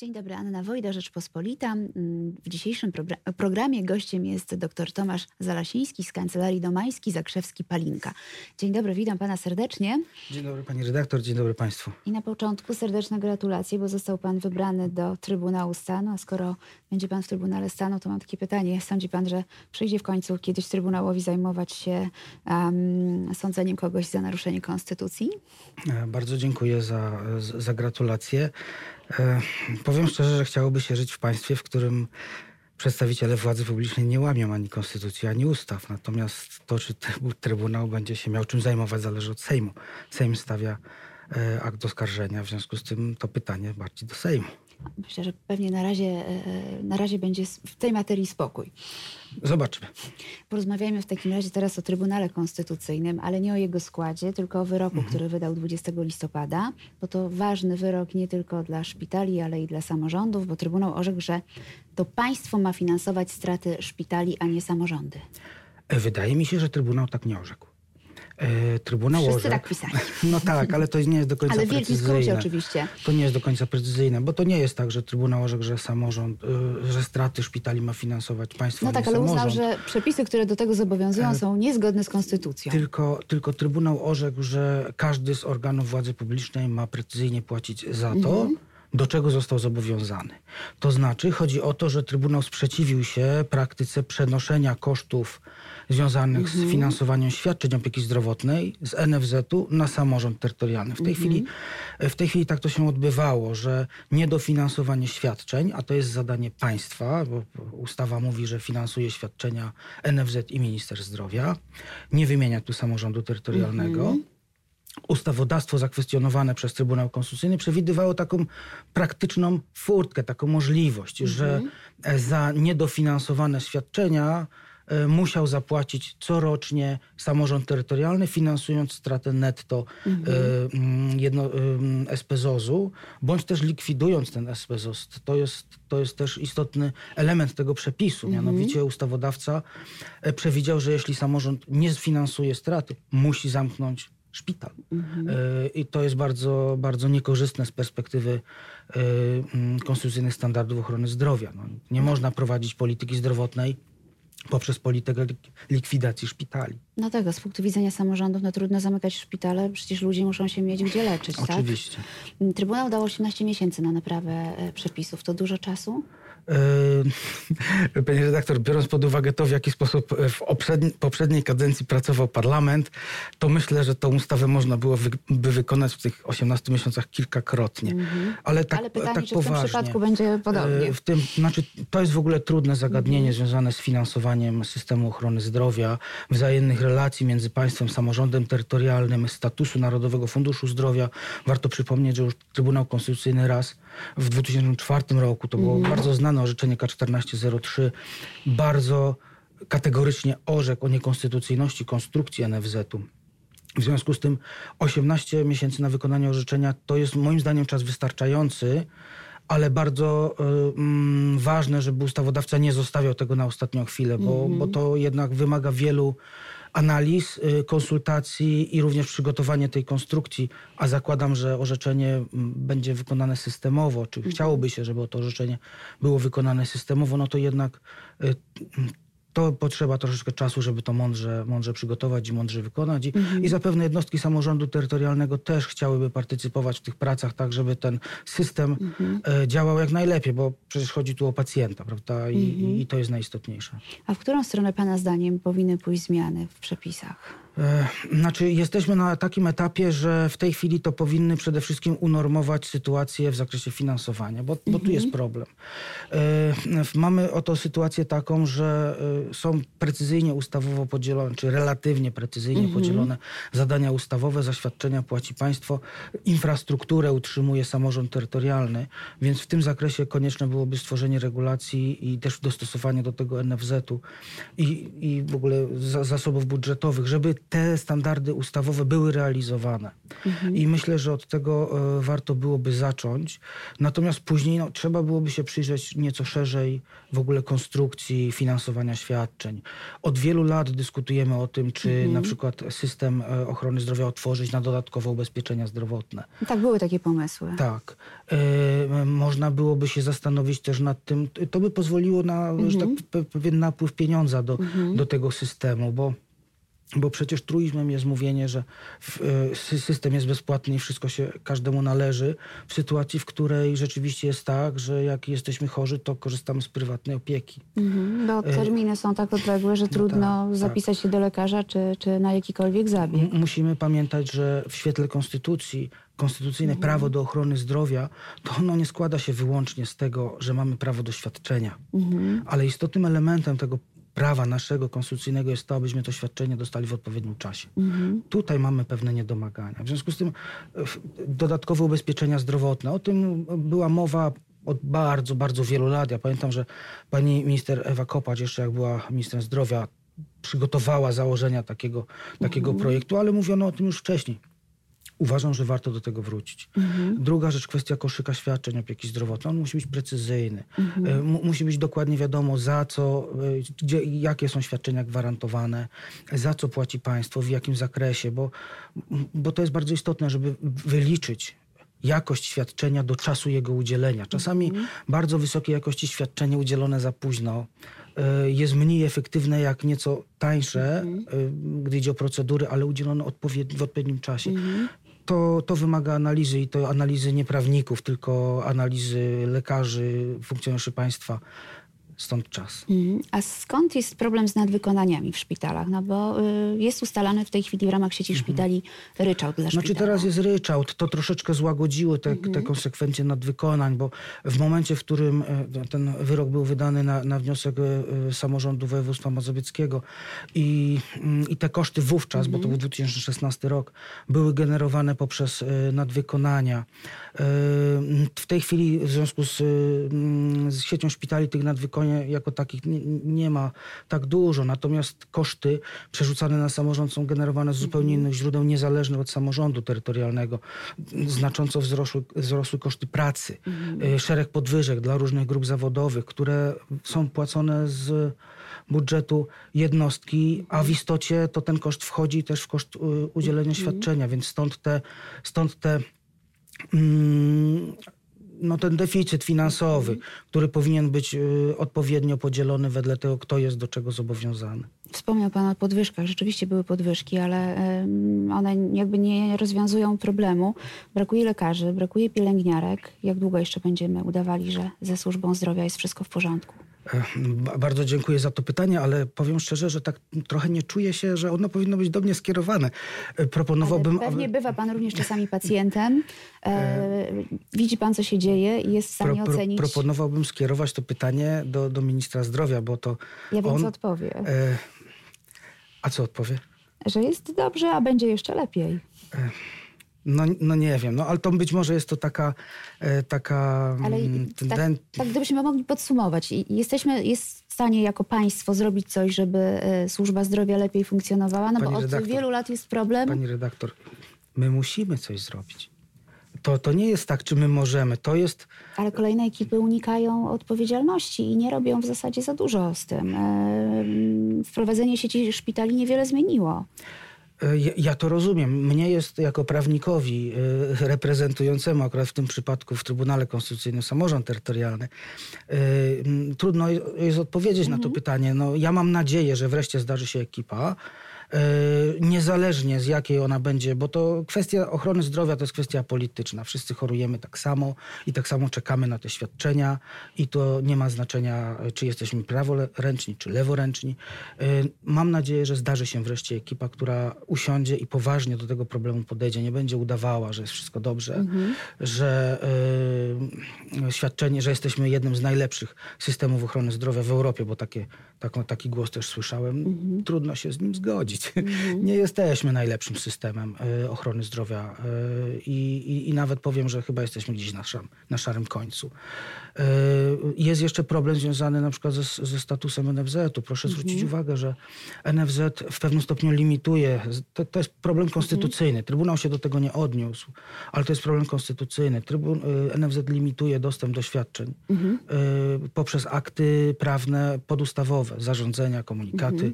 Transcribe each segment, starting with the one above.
Dzień dobry, Anna Wojda, Rzeczpospolita. W dzisiejszym programie gościem jest dr Tomasz Zalasiński z Kancelarii Domański, Zakrzewski, Palinka. Dzień dobry, witam pana serdecznie. Dzień dobry pani redaktor, dzień dobry państwu. I na początku serdeczne gratulacje, bo został pan wybrany do Trybunału Stanu, a skoro będzie pan w Trybunale Stanu, to mam takie pytanie. Sądzi pan, że przyjdzie w końcu kiedyś Trybunałowi zajmować się um, sądzeniem kogoś za naruszenie konstytucji? E, bardzo dziękuję za, za gratulacje. E, powiem szczerze, że chciałoby się żyć w państwie, w którym przedstawiciele władzy publicznej nie łamią ani konstytucji, ani ustaw. Natomiast to, czy Trybunał będzie się miał czym zajmować, zależy od Sejmu. Sejm stawia e, akt oskarżenia, w związku z tym to pytanie bardziej do Sejmu. Myślę, że pewnie na razie, e, na razie będzie w tej materii spokój. Zobaczmy. Porozmawiajmy w takim razie teraz o Trybunale Konstytucyjnym, ale nie o jego składzie, tylko o wyroku, mhm. który wydał 20 listopada, bo to ważny wyrok nie tylko dla szpitali, ale i dla samorządów, bo Trybunał orzekł, że to państwo ma finansować straty szpitali, a nie samorządy. E, wydaje mi się, że Trybunał tak nie orzekł. E, Trybunał Wszyscy tak pisali. No tak, ale to nie jest do końca ale precyzyjne. Ale w oczywiście. To nie jest do końca precyzyjne, bo to nie jest tak, że Trybunał orzekł, że samorząd, y, że straty szpitali ma finansować państwo, No tak, ale samorząd. uznał, że przepisy, które do tego zobowiązują e, są niezgodne z konstytucją. Tylko, tylko Trybunał orzekł, że każdy z organów władzy publicznej ma precyzyjnie płacić za to, mhm do czego został zobowiązany. To znaczy, chodzi o to, że Trybunał sprzeciwił się praktyce przenoszenia kosztów związanych z mhm. finansowaniem świadczeń opieki zdrowotnej z NFZ-u na samorząd terytorialny. W tej, mhm. chwili, w tej chwili tak to się odbywało, że niedofinansowanie świadczeń, a to jest zadanie państwa, bo ustawa mówi, że finansuje świadczenia NFZ i minister zdrowia, nie wymienia tu samorządu terytorialnego. Mhm ustawodawstwo zakwestionowane przez Trybunał Konstytucyjny przewidywało taką praktyczną furtkę, taką możliwość, mhm. że za niedofinansowane świadczenia e, musiał zapłacić corocznie samorząd terytorialny, finansując stratę netto mhm. E, mm, jedno, e, SPZOZ-u, bądź też likwidując ten SPZOZ. To jest, to jest też istotny element tego przepisu. Mhm. Mianowicie ustawodawca przewidział, że jeśli samorząd nie sfinansuje straty, musi zamknąć szpital. Mhm. E, I to jest bardzo, bardzo niekorzystne z perspektywy e, konstytucyjnych standardów ochrony zdrowia. No, nie można prowadzić polityki zdrowotnej poprzez politykę likwidacji szpitali. No tego, z punktu widzenia samorządów, no trudno zamykać szpitale, przecież ludzie muszą się mieć gdzie leczyć, Oczywiście. Tak? Trybunał dał 18 miesięcy na naprawę e, przepisów. To dużo czasu? Yy, panie redaktor, biorąc pod uwagę to, w jaki sposób w poprzedniej kadencji pracował parlament, to myślę, że tą ustawę można było by wykonać w tych 18 miesiącach kilkakrotnie. -hmm. Ale tak, Ale pytanie, tak czy poważnie. w tym przypadku będzie podobnie? Yy, w tym, znaczy, to jest w ogóle trudne zagadnienie -hmm. związane z finansowaniem systemu ochrony zdrowia, wzajemnych relacji między państwem, samorządem terytorialnym, statusu Narodowego Funduszu Zdrowia. Warto przypomnieć, że już Trybunał Konstytucyjny raz w 2004 roku, to było mm. bardzo znane orzeczenie K1403, bardzo kategorycznie orzekł o niekonstytucyjności konstrukcji NFZ-u. W związku z tym 18 miesięcy na wykonanie orzeczenia to jest moim zdaniem czas wystarczający, ale bardzo y, ważne, żeby ustawodawca nie zostawiał tego na ostatnią chwilę, bo, mm -hmm. bo to jednak wymaga wielu analiz, y, konsultacji i również przygotowanie tej konstrukcji, a zakładam, że orzeczenie będzie wykonane systemowo, czy mhm. chciałoby się, żeby to orzeczenie było wykonane systemowo, no to jednak y, to potrzeba troszeczkę czasu, żeby to mądrze, mądrze przygotować i mądrze wykonać. I, mhm. I zapewne jednostki samorządu terytorialnego też chciałyby partycypować w tych pracach, tak żeby ten system mhm. E, działał jak najlepiej, bo przecież chodzi tu o pacjenta, prawda? I, mhm. i to jest najistotniejsze. A w którą stronę Pana zdaniem powinny pójść zmiany w przepisach? E, znaczy, jesteśmy na takim etapie, że w tej chwili to powinny przede wszystkim unormować sytuację w zakresie finansowania, bo, bo tu jest mhm. problem. E, mamy oto sytuację taką, że e, są precyzyjnie ustawowo podzielone, czy relatywnie precyzyjnie mhm. podzielone zadania ustawowe, zaświadczenia płaci państwo, infrastrukturę utrzymuje samorząd terytorialny, więc w tym zakresie konieczne byłoby stworzenie regulacji i też dostosowanie do tego NFZ-u i, i w ogóle zasobów budżetowych, żeby te standardy ustawowe były realizowane. I myślę, że od tego e, warto byłoby zacząć. Natomiast później no, trzeba byłoby się przyjrzeć nieco szerzej w ogóle konstrukcji finansowania świadczeń. Od wielu lat dyskutujemy o tym, czy na przykład system e, ochrony zdrowia otworzyć na dodatkowe ubezpieczenia zdrowotne. Tak, były takie pomysły. Tak. E, można byłoby się zastanowić też nad tym, to by pozwoliło na tak, pe- pewien napływ pieniądza do, do tego systemu, bo bo przecież truizmem jest mówienie, że e, sy- system jest bezpłatny i wszystko się każdemu należy, w sytuacji, w której rzeczywiście jest tak, że jak jesteśmy chorzy, to korzystamy z prywatnej opieki. Mhm, bo terminy są tak odległe, że trudno tak, zapisać się do lekarza czy, czy na jakikolwiek zabieg. M- musimy pamiętać, że w świetle konstytucji, konstytucyjne prawo do ochrony zdrowia, to ono nie składa się wyłącznie z tego, że mamy prawo do świadczenia. Ale istotnym elementem tego prawa naszego konstytucyjnego jest to, abyśmy to świadczenie dostali w odpowiednim czasie. Tutaj mamy pewne niedomagania. W związku z tym dodatkowe ubezpieczenia zdrowotne. O tym była mowa od bardzo, bardzo wielu lat. Ja pamiętam, że pani minister Ewa Kopacz, jeszcze jak była ministrem zdrowia, przygotowała założenia takiego, takiego projektu, ale mówiono o tym już wcześniej. Uważam, że warto do tego wrócić. Druga rzecz, kwestia koszyka świadczeń opieki zdrowotnej. On musi być precyzyjny. E, mu- musi być dokładnie wiadomo, za co, e, gdzie, jakie są świadczenia gwarantowane, za co płaci państwo, w jakim zakresie, bo, bo to jest bardzo istotne, żeby wyliczyć jakość świadczenia do czasu jego udzielenia. Czasami bardzo wysokiej jakości świadczenie udzielone za późno e, jest mniej efektywne jak nieco tańsze, e, gdy idzie o procedury, ale udzielone odpowiedni, w odpowiednim czasie. To, to wymaga analizy i to analizy nie prawników, tylko analizy lekarzy, funkcjonariuszy państwa. Stąd czas. Mhm. A skąd jest problem z nadwykonaniami w szpitalach? No bo y, jest ustalany w tej chwili w ramach sieci szpitali ryczałt dla Znaczy szpitala. teraz jest ryczałt, to troszeczkę złagodziło te, te konsekwencje nadwykonań, bo w momencie, w którym e, ten wyrok był wydany na, na wniosek e, e, samorządu województwa mazowieckiego i, mm, i te koszty wówczas, bo to był 2016 rok, były generowane poprzez nadwykonania. W tej chwili w związku z, mm, z siecią szpitali tych nadwykonań jako takich nie, nie ma tak dużo, natomiast koszty przerzucane na samorząd są generowane z zupełnie innych źródeł, niezależnych od samorządu terytorialnego. Znacząco wzrosły, wzrosły koszty pracy, y, szereg podwyżek dla różnych grup zawodowych, które są płacone z budżetu jednostki, a w istocie to ten koszt wchodzi też w koszt y, udzielenia świadczenia, więc stąd te, stąd te mm, no ten deficyt finansowy, który powinien być y, odpowiednio podzielony wedle tego, kto jest do czego zobowiązany. Wspomniał Pan o podwyżkach. Rzeczywiście były podwyżki, ale one jakby nie rozwiązują problemu. Brakuje lekarzy, brakuje pielęgniarek. Jak długo jeszcze będziemy udawali, że ze służbą zdrowia jest wszystko w porządku? E, ba- Bardzo dziękuję za to pytanie, ale powiem szczerze, że tak trochę nie czuję się, że ono powinno być do mnie skierowane. E, Proponowałbym. Ale pewnie aby- bywa Pan również czasami pacjentem. E, widzi Pan, co się dzieje i jest w stanie pro, pro, ocenić. proponowałbym skierować to pytanie do, do ministra zdrowia, bo to. Ja wiem, on, co odpowie. e, A co odpowie? Że jest dobrze, a będzie jeszcze lepiej. No, no nie wiem, no ale to być może jest to taka, e, taka Ale mm, tak, tak gdybyśmy mogli podsumować. Jesteśmy, jest w stanie jako państwo zrobić coś, żeby e, służba zdrowia lepiej funkcjonowała? No Pani bo od redaktor, wielu lat jest problem. Pani redaktor, my musimy coś zrobić. To, to nie jest tak, czy my możemy. To jest. Ale kolejne ekipy unikają odpowiedzialności i nie robią w zasadzie za dużo z tym. E, Wprowadzenie sieci szpitali niewiele zmieniło. E, Ja, to rozumiem. Mnie jest jako prawnikowi e, reprezentującemu akurat w tym przypadku w Trybunale Konstytucyjnym samorząd terytorialny, m, trudno jest odpowiedzieć na to pytanie. No, ja mam nadzieję, że wreszcie zdarzy się ekipa. E, Niezależnie z jakiej ona będzie, bo to kwestia ochrony zdrowia to jest kwestia polityczna. Wszyscy chorujemy tak samo i tak samo czekamy na te świadczenia i to nie ma znaczenia, czy jesteśmy praworęczni, czy leworęczni. E, Mam nadzieję, że zdarzy się wreszcie ekipa, która usiądzie i poważnie do tego problemu podejdzie. Nie będzie udawała, że jest wszystko dobrze, że e, świadczenie, że jesteśmy jednym z najlepszych systemów ochrony zdrowia w Europie, bo takie, taką, taki głos też słyszałem. Trudno się z nim zgodzić. poprawić. Nie jesteśmy najlepszym systemem y, ochrony zdrowia y, i, i, i nawet powiem, że chyba jesteśmy gdzieś na, szam, na szarym końcu. Y, Jest jeszcze problem związany na przykład ze, ze statusem NFZ-u. Proszę zwrócić uwagę, że NFZ w pewnym stopniu limituje, to, to jest problem konstytucyjny. Trybunał się do tego nie odniósł, ale to jest problem konstytucyjny. Trybun, NFZ limituje dostęp do świadczeń y, poprzez akty prawne podustawowe, zarządzenia, komunikaty.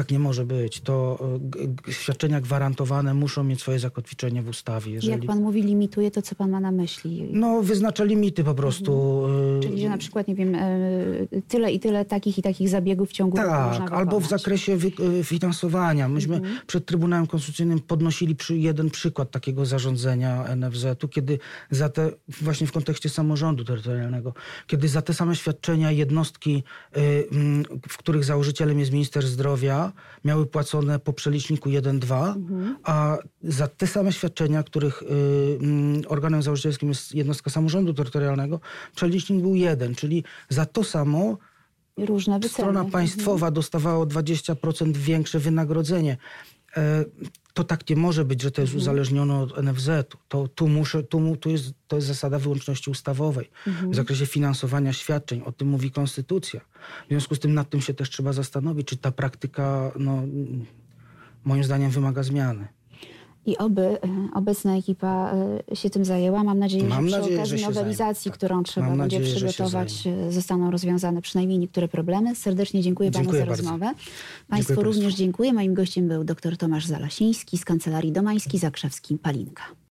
Tak nie może być. To g- świadczenia gwarantowane muszą mieć swoje zakotwiczenie w ustawie. Jak Jeżeli... pan mówi limituje, to co pan ma na myśli? No, wyznacza limity po prostu. y, Czyli, że na przykład, nie wiem, e, tyle i tyle takich i takich zabiegów w ciągu roku Tak, albo w zakresie finansowania. Myśmy Mhm. przed Trybunałem Konstytucyjnym podnosili przy jeden przykład takiego zarządzenia NFZ-u, kiedy za te, właśnie w kontekście samorządu terytorialnego, kiedy za te same świadczenia jednostki, w których założycielem jest minister zdrowia, miały płacone po przeliczniku 1-2, Mhm. a za te same świadczenia, których y, mm, organem założycielskim jest jednostka samorządu terytorialnego, przelicznik był 1, czyli za to samo strona państwowa dostawała o 20% większe wynagrodzenie. To tak nie może być, że to jest uzależnione od NFZ-u. To, tu, muszę, tu, tu jest, to jest zasada wyłączności ustawowej w zakresie finansowania świadczeń. O tym mówi konstytucja. W związku z tym nad tym się też trzeba zastanowić, czy ta praktyka no, moim zdaniem wymaga zmiany. I oby e, obecna ekipa e, się tym zajęła. Mam nadzieję, Mam że przy okazji nowelizacji, tak. którą trzeba Mam będzie nadzieję, przygotować, e, zostaną rozwiązane przynajmniej niektóre problemy. Serdecznie dziękuję, Dziękuję panu za bardzo. rozmowę. Państwu Dziękuję również państwu. dziękuję. Moim gościem był dr Tomasz Zalasiński z Kancelarii Domański Zakrzewskim Palinka.